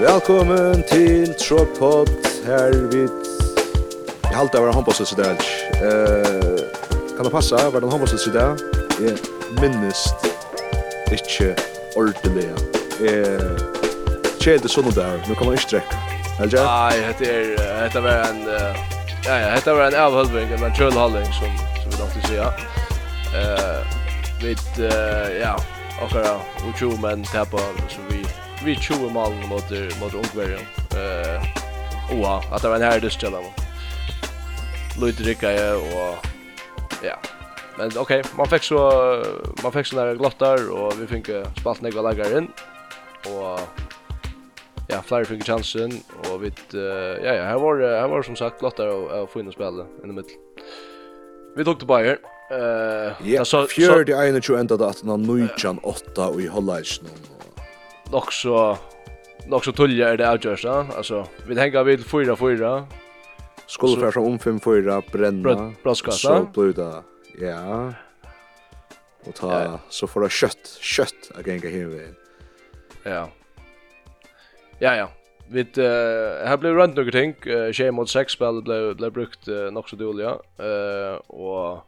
Velkommen til Tropod her vid Jeg har alltid vært håndbåsets i dag uh, Kan det passe? Var det håndbåsets i dag Jeg minnest ikke ordentlig Jeg kjede sånn der Nå kan man ikke trekke Eller ikke? Nei, det er Dette var en Ja, ja, dette var en avhøldving En kjølhålding som, som vi nok til sier uh, Vid, uh, ja Akkurat, og tjo menn tapper som vi vi 20 malen mot mot Ungvärjan. Eh oha, at det var en här dustjalla. Lloyd Ricka og ja. Men okej, okay, man fick så man fick såna glottar och vi fick spalt några lagar in och ja, flyr fick chansen och vi uh, ja ja, här var här var som sagt glottar och, och få in och spela i mitten. Vi tog till Bayern. Eh, ja, så så fjärde ena tror ända att när 19 8 och i Hollands nok så nok så tulja er det avgjørsta. Altså, vi hengar vid 4-4. Skulle fra om 5-4 brenna. Braskassa. Så blir det, ja. Og ta, ja. så får det kjøtt, kjøtt av genga himvegin. Ja. Ja, ja. Vi, uh, har blivit runt några ting. Uh, Tjej mot sex spel blev, blev brukt uh, nok så dåliga. Uh, och...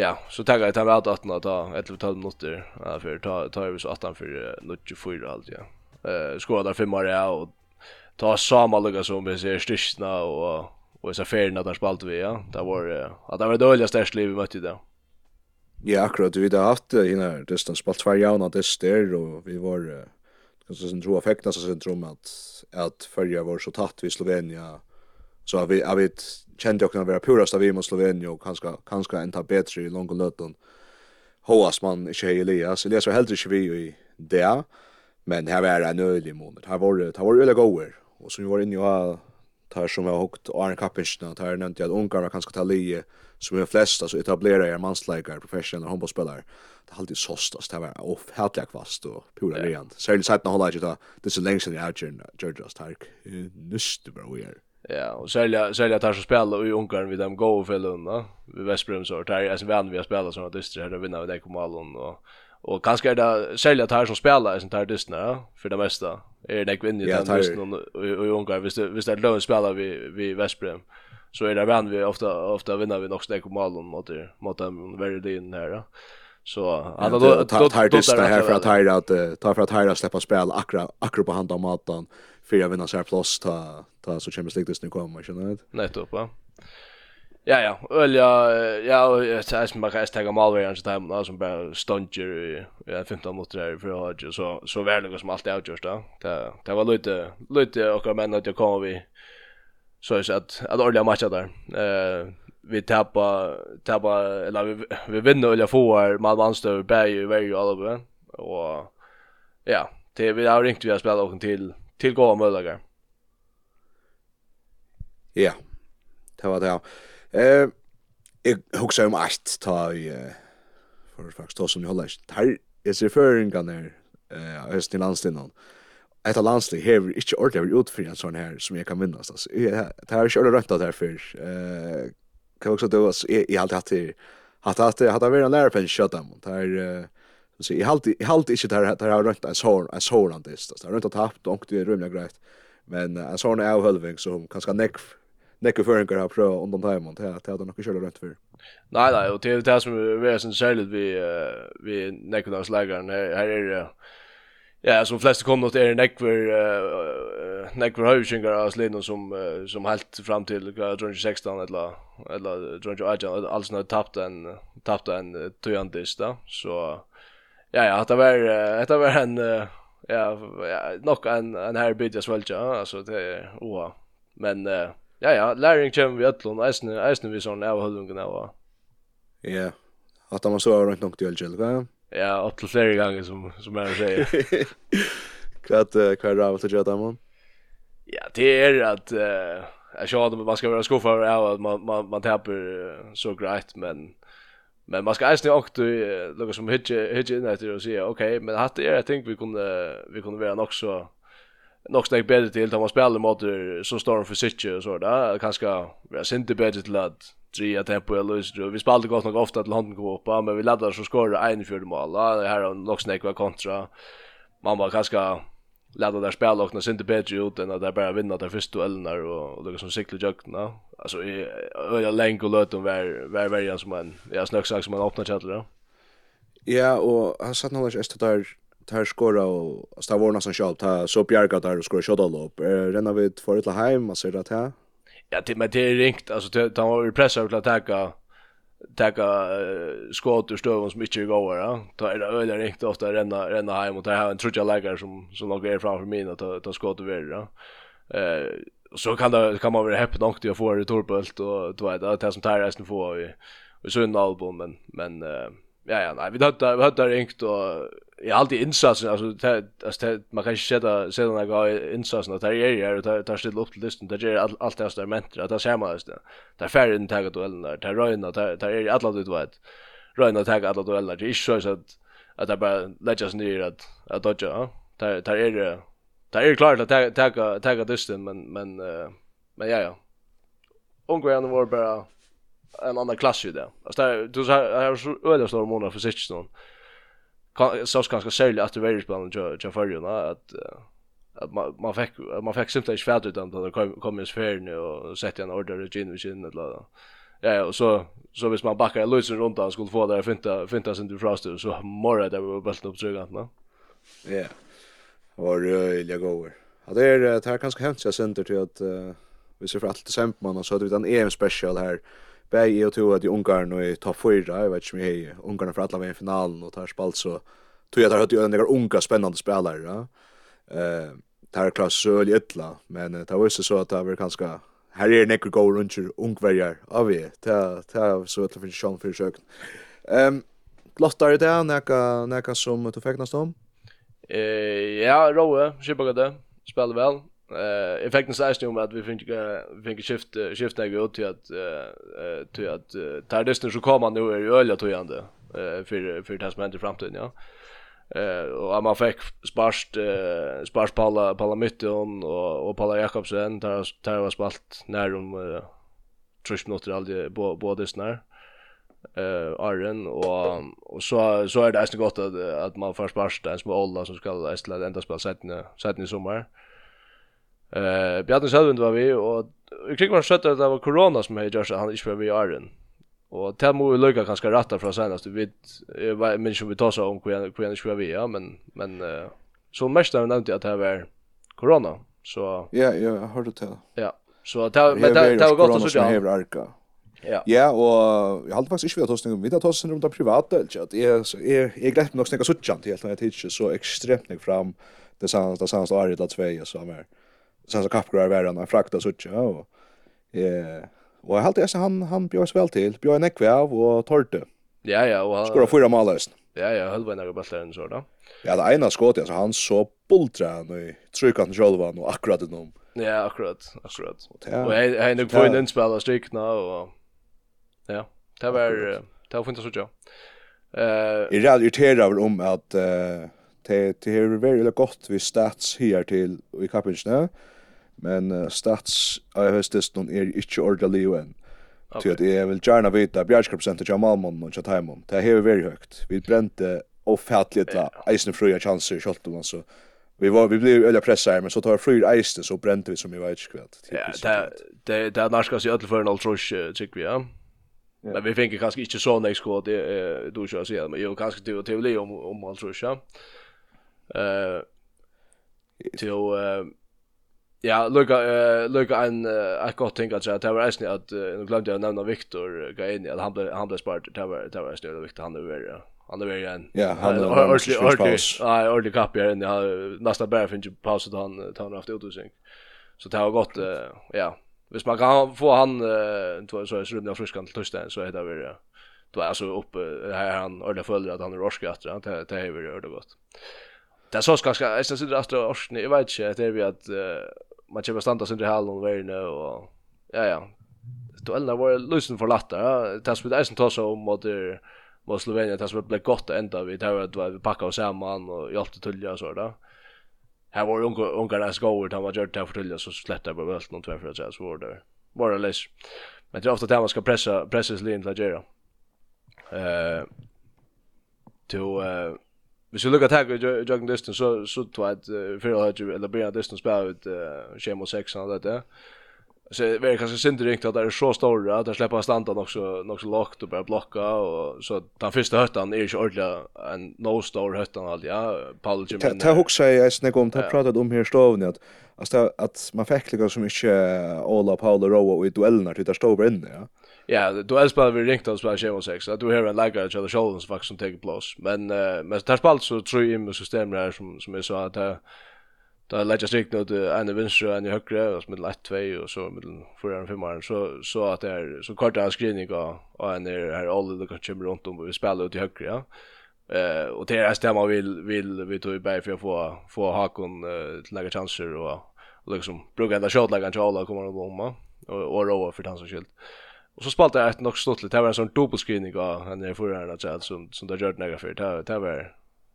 Ja, så tar jag tar vi att ta eller 12 minuter ja, för ta ta över så åtta för nutje fyra allt ja. Eh skora där fem år ja och ta samma lugga som vi ser styrstna och och så färna där spalt vi ja. Det var att det var det dåligaste livet vi mötte där. Ja, akkurat vi har haft innan det spalt två det tester och vi var kanske sen tror effekten så sen tror man att att följa var så tatt vi Slovenia Så har vi har vi kände också vara pura stav mot Slovenien och kanske kanske en ta bättre i långa löten. Hoas man i tjej Elias. det så helt inte vi i det. Men här var det en ölig månad. Här var det, här var det öliga gåer. Och som vi var inne och tar som har hukt Arne Kappinsna, tar nämnt att Ungarn kanske tar lie som är flest, alltså, etablerar er mansläkare, professionella handbollsspelare. Det har alltid såstas, det var ofhärtliga kvast och pura yeah. rent. Särskilt sätt när håller jag inte det så länge sedan jag har gjort det, det är nyss det bara vi är. Ja, och sälja sälja tar så spela i Ungarn vid dem go fällorna. Vi Westbrom så där är sen vän vi har spelat såna dystra där vinner vi det kommer och och kanske är det sälja tar som spelar sånt där dystra för det mesta. Är det kvinnor i den och i Ungarn visst visst det lön spelar vi vi Westbrom. Så är det vän vi ofta ofta vinner vi nog det kommer mot mot dem väldigt in här då. Så han då tar dystra här för att hyra att ta för att hyra släppa spel akra akra på hand av matan för jag vinner så här plus ta ta så kommer League det nu kommer jag vet. då va. Ja ja, öl ja ja jag säger som bara rest tagga mal varje time då som bara stunjer i 15 minuter där för att så så väl något som alltid outjust då. Det det var lite lite och men att jag kommer vi så är så att att ölja matcha där. Eh vi tappa tappa eller vi vi vinner eller får Malmö Anstör Berg varje alla och ja, det vi har ringt vi har spelat och till til gode möjligheter. Ja. Det var det. Eh Jeg husker om alt ta i for faktisk ta som jeg holder. Her er ser føringene her eh høsten i landstiden. Et av landstid her er ikke ordentlig vært utfri en sånn her som jeg kan minnes. Altså. Det här er ikke ordentlig rønt av det her før. Eh, kan også du, altså, jeg, jeg har alltid hatt det hatt hatt hatt hatt en lærerpenn i Kjøtam. Det her Så i halt i halt inte där där har rätt en sån en sån han det. Det har inte tappt och det är rymliga grejt. Men en sån är hölving som kanske neck neck för en pro pröva undan time till att det har nog kört rätt för. Nej nej, och det är det som är sen särskilt vi vi näcknas lägaren här är det Ja, som flest kom något är Nekver uh, Nekver Höjsingar av Slino som uh, som helt fram till 2016 eller eller 2018 alltså när tappat en tappat en tojandist då. Så Ja ja, det var det var en ja, ja nog en en här bidja svälja alltså det är oa. Men ja ja, läring kommer vi allon, eisen eisen vi sån av hullungen av. Ja. Att man så runt nog till gel, Ja, upp till flera gånger som som jag säger. Kvart kvart av till Jotamon. Ja, det är att eh jag sa att man ska vara skuffad av att man man man tappar så grejt men Men man ska eisne också något som hitje hitje in efter och säga okej, okay, men hade är jag tänkt vi kunde vi kunde vara nog så nog snägg bättre till att man spelar mot så storm för sitt och så där. Kanske vara sent bättre till att tre tempo eller löst vi spelade gott nog ofta till handen gå upp, men vi laddar så skorar en fjärde mål. Det här är nog snägg var kontra. Man var kanske lade där spela och när inte bättre ut än att där bara vinna där första duellerna och det som cykla jukna. Alltså är jag länk och löt om var var var som en jag snacks som en öppna chatten då. Ja och han satt nog just där tar skora och sta var någon som skall ta så Bjarka där och skora shot upp. Renna vi för ett hem och så där. Ja, det men det är ringt alltså han var pressad att attacka tacka uh, skott ur stövon som inte går va. Ta är det öliga riktigt ofta renna renna hem och ta här en trutja lägger som som nog är framför mig ta ta skott över va. Eh så kan det kan man väl häppa nog till att få det torpult och du vet det det som tar resten får vi i så en album men men uh, ja ja nej vi hade vi hade ringt och jag alltid insatsen alltså det alltså man kan inte sätta sätta några insatsen att det är ju där där ställer upp till listan det är allt allt det där mentor att det ser man just det där färden taget och eller där röna där där är alla du vet. Röna taget alla du eller det är så så att att det bara let us ner att att dodja där där är det där är klart att ta ta ta listan men men men ja ja. Ungrejen var bara en annan klass ju där alltså du har så öde stora månader för sig någon så ska ganska sälja att det var spelaren jag jag förrjun att att man man fick man fick simpelt inte färdigt utan då kom kom ju sfären och sätta en order i gin och gin eller ja och så så vis man backar lösen runt och skulle få där finta finta sin du frost så morra där vi bult upp tryggan va ja Var jag går Ja, det är det här kanske hänt sig sen till att vi ser för allt det man så hade vi den EM special här Bæg jeg tror at i Ungarn og i top 4, jeg vet ikke om jeg Ungarn for alle veien finalen, og tar spalt så, tog jeg at jeg har hørt en del unga spennende spillere, ja. Eh, det har klart så veldig ytla, men det var vist så at det var vært ganske, her er nekker gå rundt ungverjar av vi, det har så ytla finnes sjån for søkken. Um, Lottar i det, nekka, nekka som du feknast om? Eh, ja, Rowe, kjøpakade, spiller vel. Eh effekten sägs om att vi fick vi fick skift skifta ut till att eh till att tardisten så kommer nu är ju öliga tojande eh för för det som händer i framtiden ja. Eh och man fick sparst eh sparst Paula Paula Mytton och och Paula Jakobsen där där var spalt när de tror jag något aldrig båda snär eh Arren och och så så är det nästan gott att att man får sparst en små olla som ska Estland ända spela sätten sätten i sommar. Eh Eh, Bjarne Selvin var vi og i kring var skött at det var corona som hade gjort han ikke var vi Arden. Og det må vi lukka ganska ratta fra senast vi vet men som vi tar så om hur hur var vi ja men men uh, så mest har nämnt att det var corona så Ja, ja, jag hörde det. Ja. Så det men det det var gott att så jag. Ja. Ja, og jeg halte faktisk ikke vi har tåst noe, vi har tåst noe om det private, ikke? At jeg, jeg, jeg glemte nok snakka suttjant helt, men jeg tidsi så ekstremt nek fram det sanns, det sanns året, det sanns året, så sanns året, sen så kappgrar värre när frakta så tjå och eh och jag hade alltså han han björs väl till björs nekvav och torte. Ja ja och han skora fyra mål löst. Ja ja, halva några bollar så då. Ja, det ena skottet alltså han så bultra nu tryckan själva och akkurat det Ja, akkurat, akkurat. Och jag har nog fått en spel av strykna och ja, det var det var fint så tjå. Eh, jag är irriterad om att eh det det är väldigt gott vi stats här till i kapinchen. Men uh, stats AHS-testen er ikke ordentlig jo enn. Okay. Til at jeg vil gjerne vite bjergskrappsenter til Malmon og til Det är veldig høyt. Vi brente ofattelig til isen fruja chanser i Kjoltum, altså. Vi var vi blev öliga pressar men så tar flyr isen så brände vi som i vet kvart. Ja, det det det narska i öll för en altrosh tycker vi ja. Men vi tänker kanske inte så när skott det då kör så men jo kanske det och Theo om om altrosh ja. Eh till Ja, lukka eh lukka ein ett gott ting att det var ärsni att nu glömde jag nämna Viktor Gaini att han blev han blev spart det var det var ärsni Viktor han är han är igen. Ja, han är ordentlig ordentlig. Nej, ordentlig kapp här inne. Nästan bara finns ju paus då han tar haft utrustning. Så det har gått ja. Hvis man kan få han så så är det friskan till torsdagen så heter det då alltså upp här han ordentligt följer att han är orsk att det det är väl det gott. Det er så ska ska jag sitter efter orsk. Jag vet inte det är vi att man kommer standa sin hall och värna och ja ja. Duellna var lösen för latta. Ja. Tas isen eisen så om mot mot Slovenien det skulle blev gott ända vi tar att vi packar oss samman och hjälpte tullja så där. Här var unga unga där skor han var gjort där för tullja så slätta på väl någon två för att säga så var det. Var det läs. Men det är ofta där man ska pressa pressa sig in till Algeria. Eh till eh Hvis vi lukkar tag i Jogging Distance, så så tog at fyrir høyre, eller bryr Distance spela ut Shame og 6 og dette. Så det är kanskje synd ringt at det er så store, at det slipper han standa nok så, nok så lagt og bare blokka, og så den første høttan er ikke ordentlig en no store høttan all, ja, Paul Jim. Det huxa jeg snakk om, det pratet om her stovni, at, at man fikk liksom ikke Ola, Paul og Roa og i duellerna det er stovere inne, ja. Ja, du har spelat vi ringt att spela 26. Att du har en lägger till the shoulders faktiskt som tar plats. Men uh, men tar spalt så tror jag med systemet där som som är så att uh, där lägger strikt nu det ena vänstra och en högra och med lätt två och så med fyra och fem så så att det är så kort en screening och och en är här alla det kan komma runt om vi spelar ut i högra. Ja. Eh uh, och det är stämma vill vill vi tog i bäj för att få få Hakon uh, till några chanser och, och liksom bruka enda shot lägga en kommer de bomma, och och roa för dans och skilt. Och så spalt jag ett nog stort lite. Det var en sån dubbelskrivning av han i förra något så som som har gjort några för. Det det var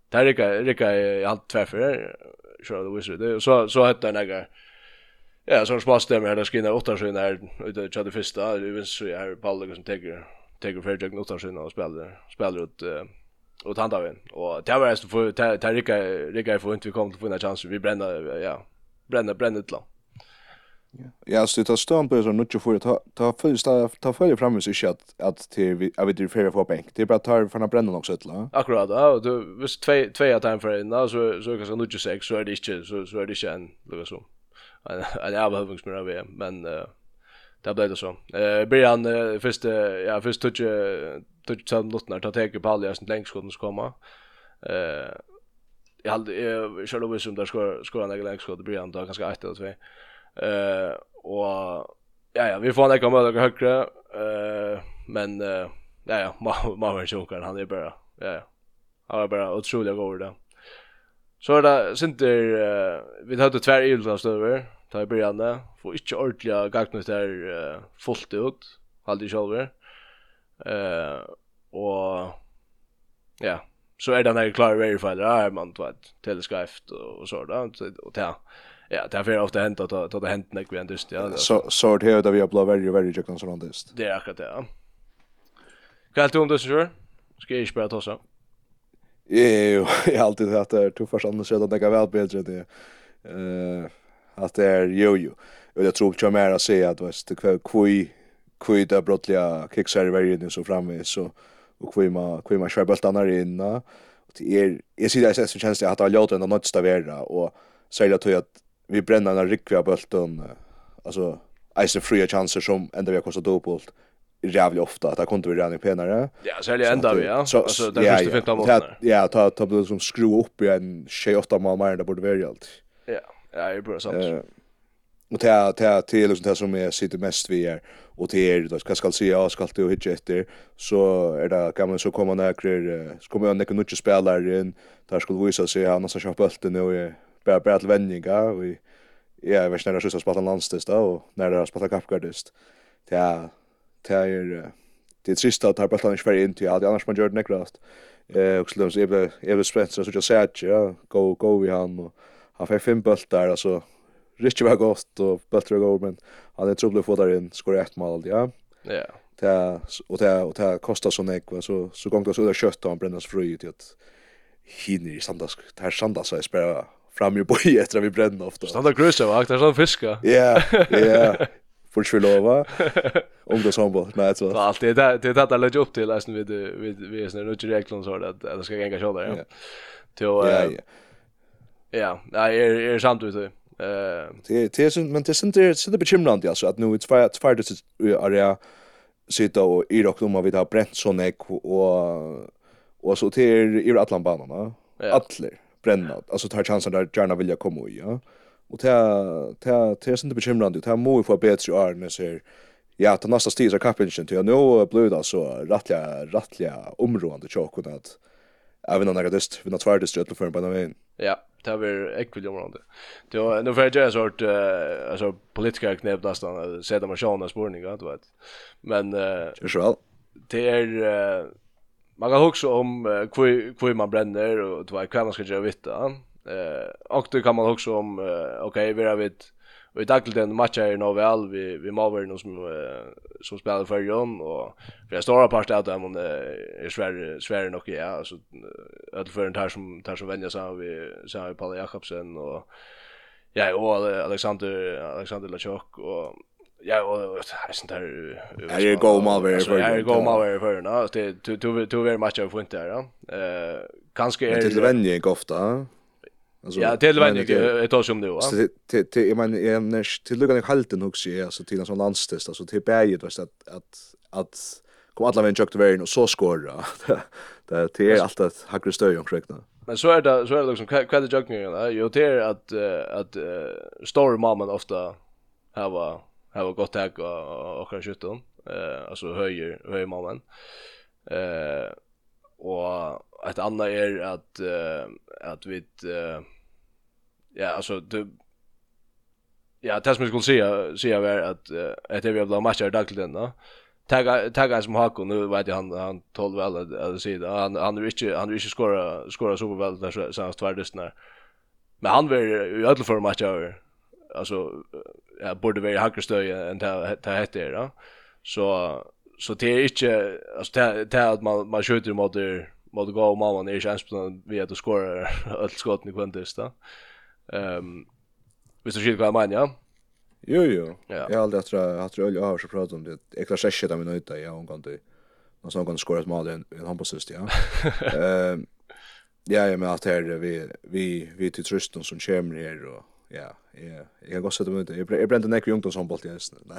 där rika rika i allt tvärför. Så det visste det. Så så hette jag några Ja, så spalt det med där skinna åtta sjön där ute i det första. Det vill så är Paul som tar tar för jag åtta sjön och spelar spelar ut och tanta vi. Och det var så för det rika rika för inte vi kom till få en chans. Vi brände ja. Brände brände långt Ja, så det tar stånd på sån nutch för å ta första ta följa fram ikke at, att till jag vet inte för att få bänk. Det är bara tar från brännan också eller? Akkurat. Ja, du visst två två att han för innan så så kan så nutch sex så är det ikke, så så är det ikke en lugg så. En avhövningsmör av men det ble det så. Eh uh, først, uh, ja först touch touch sen lotnar ta tag på alla sen längs skulle komma. Eh jag hadde, jag körde över som der skor han ikke längs skor det blir ganske då ett eller två. Eh och ja ja, vi får en komma och högre eh men uh, ja ja, Mauer sjunker han är bara ja ja. Han är bara otroligt god det. Så er det Sinter, uh, vi hadde tver över ta i byrjane, får inte ordentlig gagnet der uh, fullt ut, halde i. Uh, og ja, så er det den her klare verifier, ja, man tar et teleskrift og, og så där og ta. Ja. Ja, det är ofta hänt att att det hänt när vi ändå ja. Så så det här där vi har blivit väldigt väldigt jag kan sån det. Det är akkurat det. Ja. Kan du om det så kör? Ska jag spela tossa? Jo, jag har alltid haft det tuffast annars redan det kan väl bättre det. Eh att det är jo jo. Och jag tror jag mer att säga att det är kväll kvui kvui där brottliga kicksar i världen så framme så och kvui ma kvui ma kör bultarna där inne. Och det är jag ser det känns det att ha låter den något stavera och säger att vi bränner en rikviga bulten alltså Ice fria chanser som ändå vi har kostat dubbelt jävligt ofta att det kunde vi redan penare. Ja, så är det ända vi, ja. Så, alltså, det ja, första 15 månaderna. Ja, ta, ta, ta som skruva upp i en 28 mål mer än det borde vara allt. Ja, ja, det är bra sant. Eh, och ta, det till liksom det som jag sitter mest vid är, och det er, då, ska jag säga, jag ska alltid hitcha efter, så är det, kan man så komma några, så kommer jag några nytt spelare in, där skulle visa sig, han har så köpt bulten och bara bara till vänninga och ja, jag vet när jag skulle spela landstest och när jag spelade kappgardist. Det är det är det är trist att ha bara inte för in till allt annars man gör det näkrast. Eh och så jag blev är det spänd så jag säger ja, go go vi han och han fick fem bultar alltså riktigt var gott och bultar går men han är trubbel få där in skor ett mål ja. Ja. Det och det och det kostar så mycket så så gång så där kött och brännas fri till att hinner i sandas. Det här sandas så är spela fram ju boje efter vi brände ofta. Stanna grösa vakt, där står fiska. Ja, ja. Får ju lova. Om det som nej så. Allt det där det där lägger upp till läsen vid vid vi är snälla nu reglerna så att det ska gänga så där. ja. Till ja. Ja, Ja, nej är är sant ut det. Eh, det det är men det är inte så det bekymrande alltså att nu it's fire it's fire det är sitta och i rock om vi har bränt sån ek och och så till i alla banorna. Atler bränna. Alltså tar chansen där gärna vill jag komma i, ja. Och det det det är inte bekymrande. Det må ju få bättre år när ser ja, ta nästa steg så kapingen till nu blir det alltså rättliga rättliga områden till och att även om det just vi något värdes rätt för på den vägen. Ja, det är ekvilt område. Då nu för jag sort alltså politiska knep nästan sätta man sjön spårning, att vet. Men eh uh, det är man kan också om hur hur man bränner och vad kan man ska göra vitt då. Eh och då kan man också om okej vi har och i dagligt den matchen är nog väl vi vi måste någon som som spelar för Jon och för jag stora part av dem om det är svär svär nog ja alltså öll för en tar som tar som vänner så vi så har vi Paul Jakobsen och ja och Alexander Alexander Lachok och Ja, og jeg synes det er... Her er god malver i føren. Her er god malver i føren, ja. Det er veldig matcher for ikke her, ja. Kanskje er... Men til vennig ikke ofte, Alltså, ja, till vänner det tar som nu. Alltså till till jag menar jag när till lugna halten också är alltså till en sån landstest alltså till berget vet att att att kom alla vem jukt vägen och så skora. Det det är allt att hackra stöj om korrekt. Men så är det så är det liksom kvad jukt nu. Jo det är att att stormamman ofta har Det var gott tag och och kanske utom eh alltså höjer höjer mannen. Eh och ett annat är att uh, att vi uh, ja alltså det ja det som jag skulle säga säga var att uh, att det vi har blivit matchar dagligt då. Tagga tagga som Hakon nu vet jag han han tål väl att, att säga han han är inte han är inte skora skora så väl där så så tvärdes men han var i alla fall matcher alltså ja, borde vara högre stöj än det ta heter då. Så så det är inte alltså det det att man man skjuter mot det mot gå och mamma är chans på vi att skora allt skott i kvantis då. Ehm visst du skjuter vad man ja. Jo jo. Ja. Jag aldrig tror jag tror jag har så pratat om det. Jag klarar sig inte med nöjda jag hon kan inte någon som kan skora ett mål en en handbollsust ja. Ehm Ja, ja, men att här vi vi vi till trösten som kommer här och Ja, ja. Jag går så det med. Jag jag brände näck i ungdomshandboll i hästen. Nej.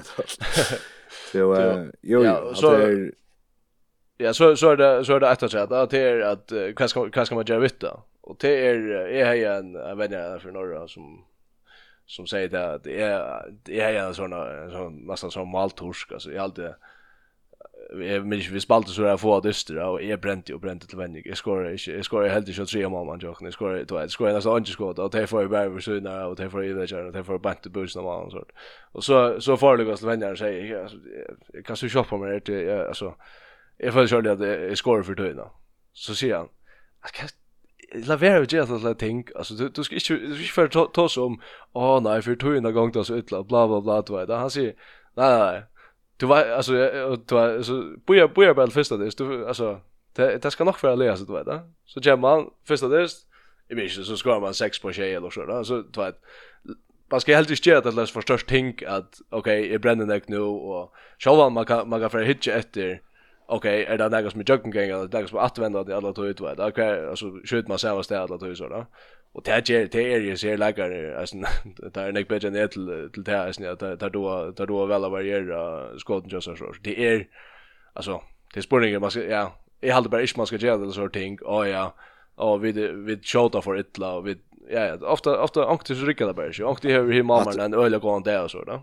Så eh jo, så Ja, så så är det så är det att säga att det är att vad ska vad ska man göra vitt då? Och det är är jag en en vän från norra som som säger det att det är det är en sån sån nästan som maltorsk alltså jag alltid jag minns vi spalte så där få dyster och är bränt och bränt till vänner. Jag skorar inte. Jag skorar helt inte tre mål man jag. Jag skorar då jag skorar nästan inte skott och det får ju bara så där och det får ju där och det får back to boost någon annan sort. Och så så får det gå till vänner säger alltså jag kan så shoppa med det alltså jag får själv att jag skorar för tiden. Så ser han. La vera við gera alla ting. altså du du skal ikki du skal inte för ta ta som åh nej för tog en gång så utla bla bla bla du vet. Han säger nei nei Du var alltså du var alltså boja boja på första det du alltså det det ska nog för att läsa du vet va. Så gör man första det i mig så ska man sex på tjej eller så då så du vet man ska helt inte att för störst tänk att okej är bränner det nu och själva man kan man kan för hitcha efter okej är det något som jag kan gänga eller något som att vända det alla tog ut vet. Okej alltså skjut man själva av alla tog så då. Och det är det är ju så lägger alltså det är näck bättre ner till till det alltså där där då där då väl variera skotten just så. Det är alltså det är spårningen man ska ja, jag hade bara inte man ska göra det så ting. Åh ja. Och vi vi shota för illa och vi ja, ofta ofta anktis rycker det bara. Så anktis har vi mamma en öl och gå där så då.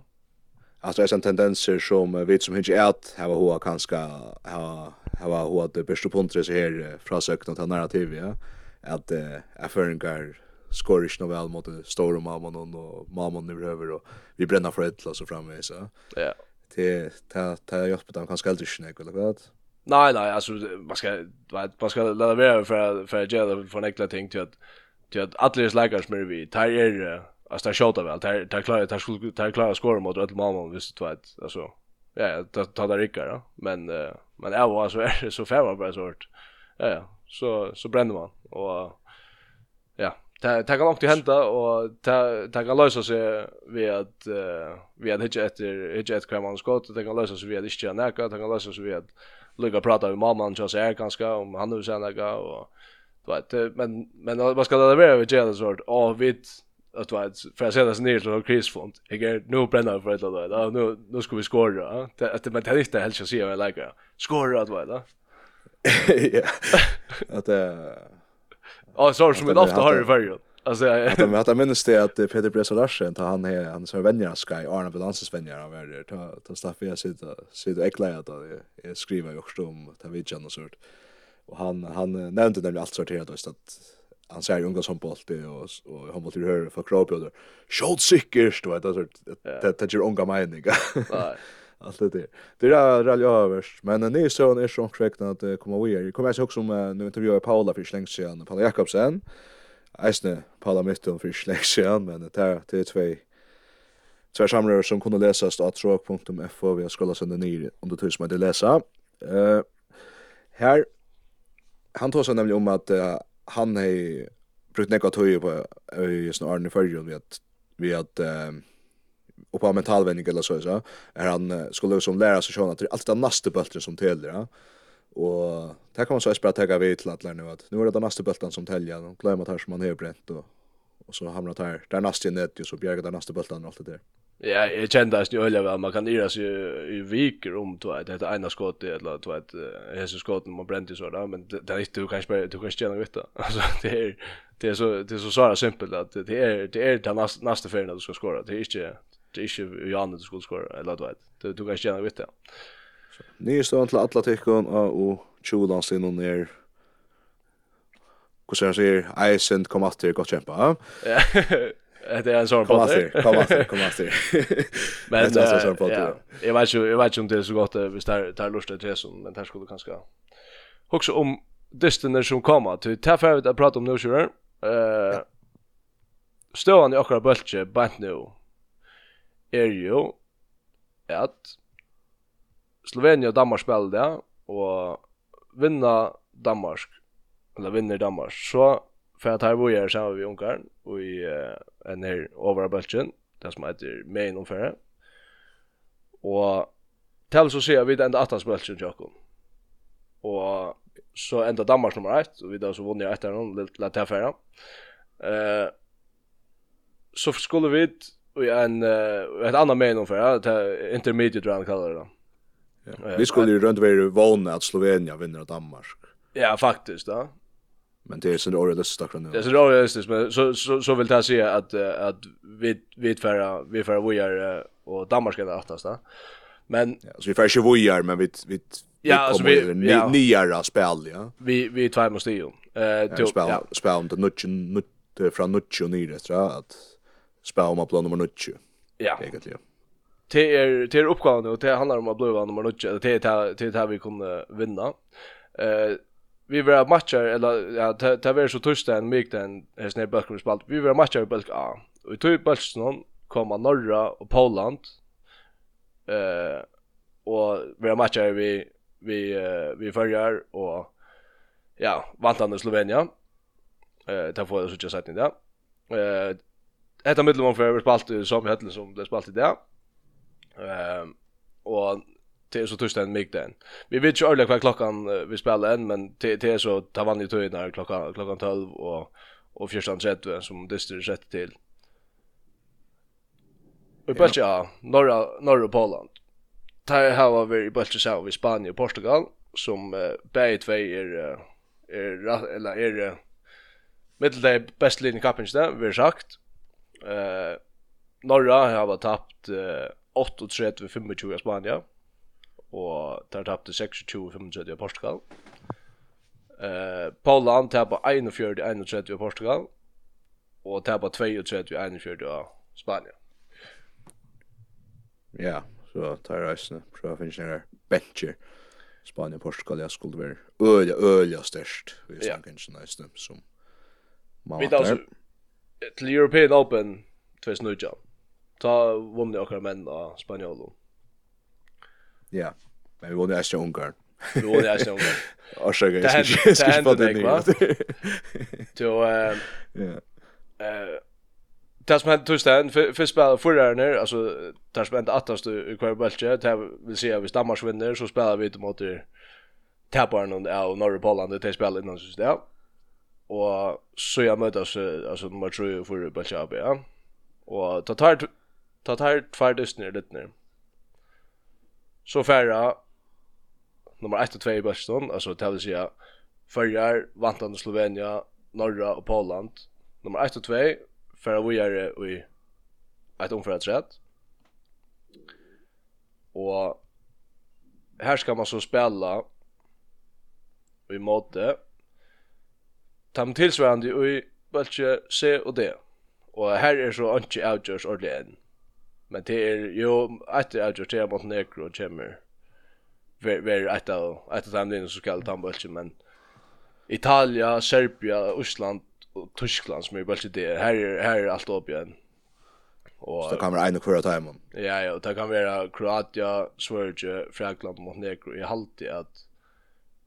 Alltså det är en tendenser som vi som inte är att ha hoa kanske ha ha hoa det bästa punkter så här från sökna till narrativ ja. Att är erfarenheter skår ikke noe vel mot store stora noen og mamma nu behøver og vi brenner for et så framme så. Ja. Det det det hjelper dem kanskje aldri ikke noe eller hva. Nej nej alltså man ska man ska lära vara för för att göra för en äckla ting till att till att alla läkare som är vi tar er alltså tar skjuta väl tar tar klara tar skulle tar klara skora mot ett mamma visst du vet alltså ja det ta det rycker då men men ja alltså är så fem bara sort ja så så bränner man och ja det kan långt hända och det kan lösa sig vi att uh, vi hade hittat efter hittat ett kvar man skott det kan lösa sig vi hade inte göra näka det kan lösa sig vi att lycka prata med mamman så är ganska om han nu sen näka och du vet men men vad ska det vara vi gör det sort och vi att du vet för att sätta sig ner till krisfond jag är nu bränner för ett då nu nu ska vi skåra att men det är inte helt så ser jag lägga skåra att vad ja att det Ja, så som vi ofta har i färgen. Alltså jag att jag minns det att Peter Bresa Larsen tar han är han så vänjer Sky Arne Balansens vänner av där ta ta staffa jag sitta sitta äckla att jag skriver ju också om ta vid och sånt. Och han han nämnde nämligen allt sorterat då att han säger unga som bolt och och han vill höra för kropp och. Shot sickert vet alltså det det är unga mening. Nej allt det där. Det är rally överst men ni så är så korrekt att komma vi är. Kommer jag också som nu intervjuar Paula för slängs igen, Paula Jakobsen. Äsne Paula Mitton för slängs igen, men det är det är två två samlare som kunde läsas på tråk.fo vi har skollat sönder ner om du tusen med att läsa. Eh här han tog sig nämligen om att han har brukt nekva tøye på i sånne Arne Førjun vi at, vi at och på mentalvändning eller så så är han skulle som lära sig sjön att det är alltid den nästa bulten som täljer ja. Och där kan man så spela tagga vid till att nu att nu är det den nästa bulten som täljer och glömma här som man har bränt och och så hamnar det här där nästa net ju så bjärgar den nästa bulten och allt det där. Ja, jag kände att jag väl man kan yra sig i viker om då att det är ena skottet eller då att Jesus skotten man brände så där men det är inte du kanske du kanske känner vet alltså det är det är så det är så så simpelt att det är det är det nästa nästa färden du ska skora det är inte det ikke i Jan du skulle skåre, eller du vet. Det du kan ikke gjerne vitt det. Nye stående til alle tikkene, og tjodan sin og ned, hvordan han sier, Eisen, kom at det godt kämpa. Ja, det är en på potter. Kom att til, kom att. til, Men, ja, jag vet ju, jag vet ju om det är så godt, hvis det er, det till som, men det skulle kanske... Också om dystene som kommer, till det att ferdig å prate om nå, kjører, stående i akkurat bultje, bant nu, er jo at Slovenia og Danmark spiller det, og vinner Danmark, eller vinner Danmark, så får jeg ta i bojer sammen med Ungarn, og i uh, en her overabeltjen, det som heter Main omfører. Og til så sier vi det enda attansbeltjen til Jakob. Og så enda Danmark nummer 1, og vi da så vunnet etter noen, litt lett herfra. Eh, så skulle vi i en uh, ett annat men för att uh, intermediate round kallar det. Ja. Vi skulle ju runt vara vana att Slovenien vinner Danmark. Ja, faktiskt, då. Men det är så orealistiskt att nu. Det är så orealistiskt, men så så så vill jag säga att att vi vi förra vi förra vi är och Danmark ska åttast, då. Men ja, så vi får ju vi är men vi vi Ja, alltså vi ja. nyare spel, ja. Vi vi två måste ju. Eh till spel spel om det nutchen nut från nutchen nere tror jag att spela om att bli nummer 9. Ja. Egentligen. Det är det är uppgåvan och det handlar om att bli nummer 9. Det är det det vi kunde vinna. Eh vi var matcher eller ja det var så torsdag en mycket en snär bakom spalt. Vi var matchar bulk A. Och tog bulken komma norra och Poland. Eh och vi matchar vi vi vi förjar och ja, vantande Slovenia. Eh, där får jag så just sagt det. Eh, ett av mittlum för spalt som höllen som det spalt i eh Ehm och det är så tyst en mig den. Vi vet ju ordentligt vad klockan vi spelar än men det är så tar vann ju tid när klockan klockan 12 och och 14:30 som det styr sett till. Vi bara ja, norra norra Poland. Där har vi bara så vi Spanien och Portugal som uh, bägge två är är eller är mittelde bäst linje kappens där vi har sagt Eh Norra har tapt eh, 38-25 i Spanien og der tapte 26-25 i Portugal. Eh Poland tapte 41-31 i Portugal og tapte 32-41 i Spania. Ja, så tar reisene. Så å finne sånne bencher. Spania og Portugal, jeg skulle være øyla, øyla størst. Vi snakker ikke som man Vi tar til European Open 2019. Ta vunni okkar menn av Spanjolo. Ja, men vi vunni Asja Ungarn. Vi vunni Asja Ungarn. Orsaka, jeg skal ikke få det nye. Så, det som hendte torsdagen, først spiller forrige her, altså, det som hendte attast i hver bølge, det vil si at hvis Danmark vinner, så spiller vi til måte taparen av Norge Polland, det spiller innan synes det og så jag mötas alltså nummer 3 för Balchabe ja. Och ta tar ta tar två dystner lite nu så färra nummer 1 och 2 i Boston alltså det vill säga förra vantande Slovenia norra och Poland. Nummer 1 och 2 färra vi är i ett omförrätt rätt och här ska man så spela i måte tam tilsvarande i bølge C og D. Og her er så ikke avgjørs ordentlig enn. Men det er jo etter avgjørs til Montenegro kommer ver ett av ett av dem som skal ta bølge, men Italia, Serbia, Island og Tyskland som er bølge D. Her er, her er alt opp igjen. Og, så det kan være en og hver av. Ja, ja, det kan være Kroatia, Sverige, Frakland og Montenegro. Jeg halte at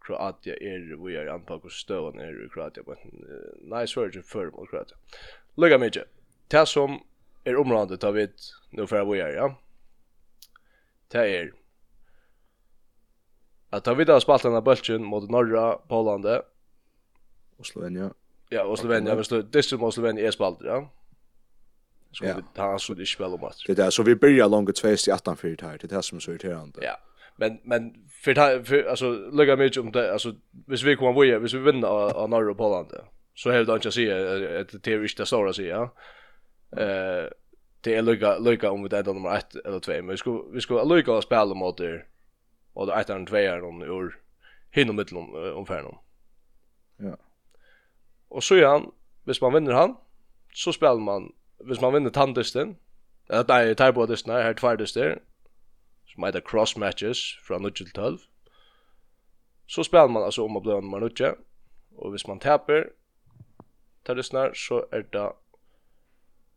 Kroatia er vi er anpa hos støvan er i Kroatia, men nei, så er det ikke før mot Kroatia. Lugga mykje. Det som er området tar vi nå fra vi er, ja. Det er at tar vi da spalten av bølgen mot Norra, Polande Og Slovenia. Ja, og Slovenia. Distrum og Slovenia er spalter, ja. Så vi tar så det ikke vel om at. Det er så vi byrjar langt 2 i 18-4 her, det er det som er så irriterande Ja, men men för, för alltså lägga mig om det alltså hvis vi kommer vidare, hvis vi vinner av, av Norge och Polen så har det inte att säga att det är inte det stora att säga. Eh det är lika lika om det är nummer 1 eller 2 men vi ska vi ska lika och spela mot det och det är 1 och 2 är någon ur hinner mitt om om färden. Ja. Och så igen, hvis man vinner han så spelar man hvis man vinner tandisten. Det är där på det snär här tvärdes där som heter Cross Matches fra 0 til 12. Så spelar man alltså om att bli nummer 9. Och hvis man taper snart så är det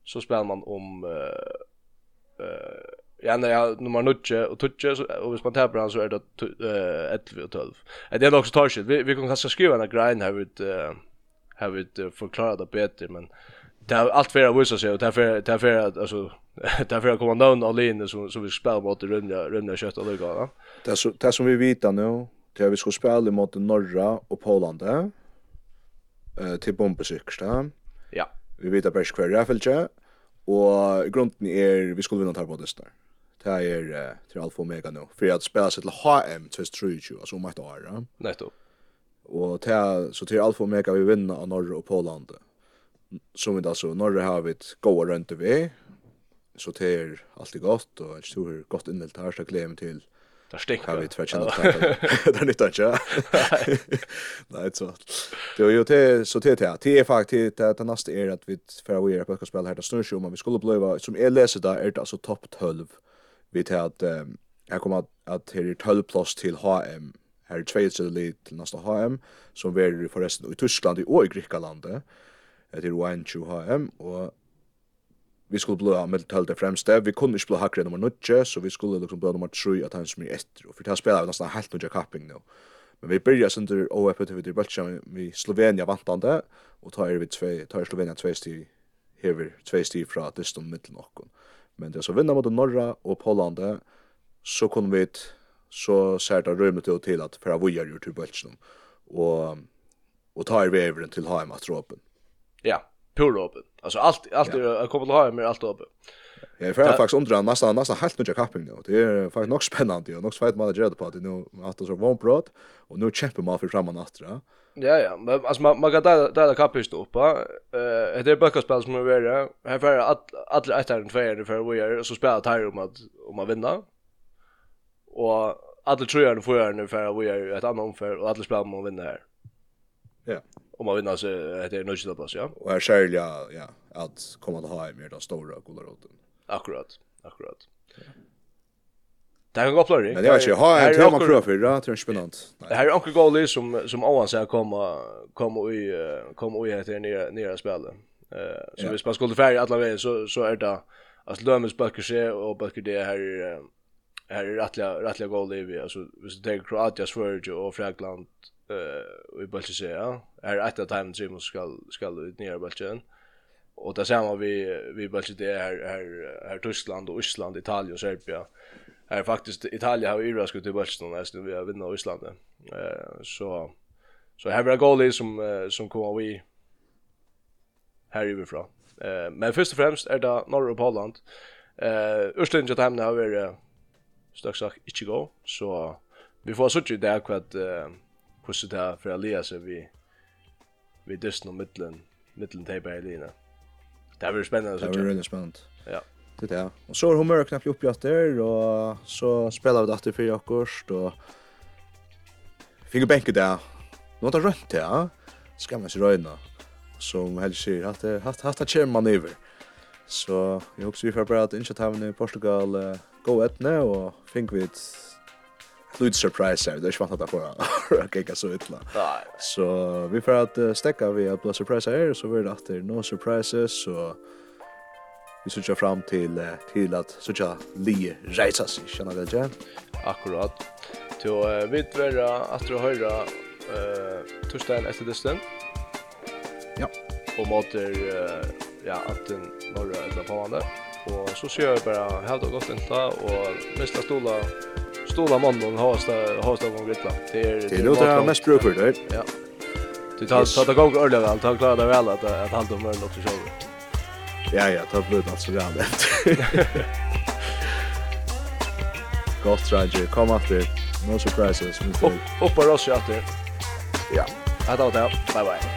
så spelar man om eh uh, uh, ja, när jag nummer 9 och 10 så och hvis man taper han så är det eh uh, 11 och 12. Det är också target. Vi vi kan kanske skriva en grind här vid eh här vid förklara det bättre men det har allt för att visa sig och därför därför att alltså därför att komma någon alene som som vi spelar mot det runda runda kött och lugga. Det så det som vi vet nu, det är vi ska spela mot norra och Polen där. Eh till bombesiksta. Ja. Vi vet att bäst kvar Rafelche och grunden är vi skulle vinna tar på det där. Det är till alfa omega nu för att spela sig till HM 2023 alltså om ett år. Netto. Och det så till alfa omega vi vinner av norra och Polen som vi alltså norra har vi ett goa runt vi, så det är alltid gott och jag tror det är gott innelt här så glöm till där stinker vi tvärt känna det där nytt inte nej så det är ju det så det är det är faktiskt det nästa är att vi för vi är på att spela här där snurr om vi skulle blöva som är läser där är det alltså topp 12 vi tar att jag kommer att här är 12 plus till HM här är 2 till nästa HM som vi är förresten i Tyskland och i Grekland etter Wine 2 HM, og vi skulle blå med tölde fremste, vi kunne ikke blå hakre nummer 9, så vi skulle liksom blå nummer 3 at han som er etter, og for det spela vi nesten helt nødja kapping nå. Men vi byrja sønder OEP til vi bøltja vi Slovenia vantande, og tar vi tve, tar Slovenia tve sti, hever tve sti fra distan middelen okkon. Men det er så vinner mot Norra og Pålande, så kunne vi så ser det rymmet ut til at fra vi er gjort til och og, og tar vi evren til Haim at. Ja, pur open. Alltså allt allt ja. är kopplat ha med allt open. Jag för faktiskt undrar nästan nästan helt nya kapping nu. Det är faktiskt nog spännande och nog svårt man att göra på det nu att så var brot och nu kämpar man för framan åter. Ja ja, men alltså man man kan där där kapist upp. Eh det är bara spel som är värre. Här för att alla ett är två tvåa för vi är så spelar tire om att om att vinna. Och alla tror jag får göra nu för vi är ett annat omför och alla spelar om att vinna här. Ja om man vinner så heter det nöjda ja. Och är särskilt ja att komma att ha mer då stora gularoten. Akkurat, akkurat. Det kan gå upp Men det var ju ha en tema prova för det tror jag. Det här är onkel Golly som som Owen säger komma komma i komma i heter nya nya spelet. Eh så hvis man skulle färja alla vägen så så är det att Lömmes böcker se och böcker det här här är rättliga rättliga Golly vi alltså hvis du tar Kroatias Sverige och Frankland eh i bulti sjá är at at time gym ska ska ut nær Och där ser man vi vi bulti det här här er Tyskland och Island Italien och Serbia. Är faktiskt Italien har ju raskat til bulti nästan vi har vunnit Island eh så så här var goalie som som kommer vi här ifrån eh men först och främst är det norra Holland eh Östlänge att hamna över strax sagt inte gå så vi får så tjut där kvart eh hur det där för å lia vi vi dysten og mitten mitten til i lina det blir så. det blir veldig spännande. ja det er Och så hon humør knapt upp där och så spelar vi det för Jakobs akkurst Fick fikk benket där. nå er det det ja Ska man se röna. som helst ser att det har haft att köra manöver. så jag hoppas vi får bare att initiativene i Portugal uh, gå nu och fink vi Loot surprise här. Det är svårt att få. att jag så illa. Så vi får att stäcka vi att surprise här så vi det att det no surprises så vi söker fram till till att söka li resa sig. Känner det igen. Akkurat. Till vi tvärra att du höra eh torsdagen efter distan. Ja. Och mater ja, att den norra eller på. Och så ser vi bara helt och gott inte och mesta stolar stola mannen har stå har stå gång lite. Det är det låter mest bruk för det. Ja. Du tar tar det gång ordentligt väl, tar klara det väl att att han dömer något så själv. Ja ja, tar blut alltså det andra. Ghost Ranger, kom after. No surprises. Hoppa oss ju after. Ja. Ha det. Bye bye.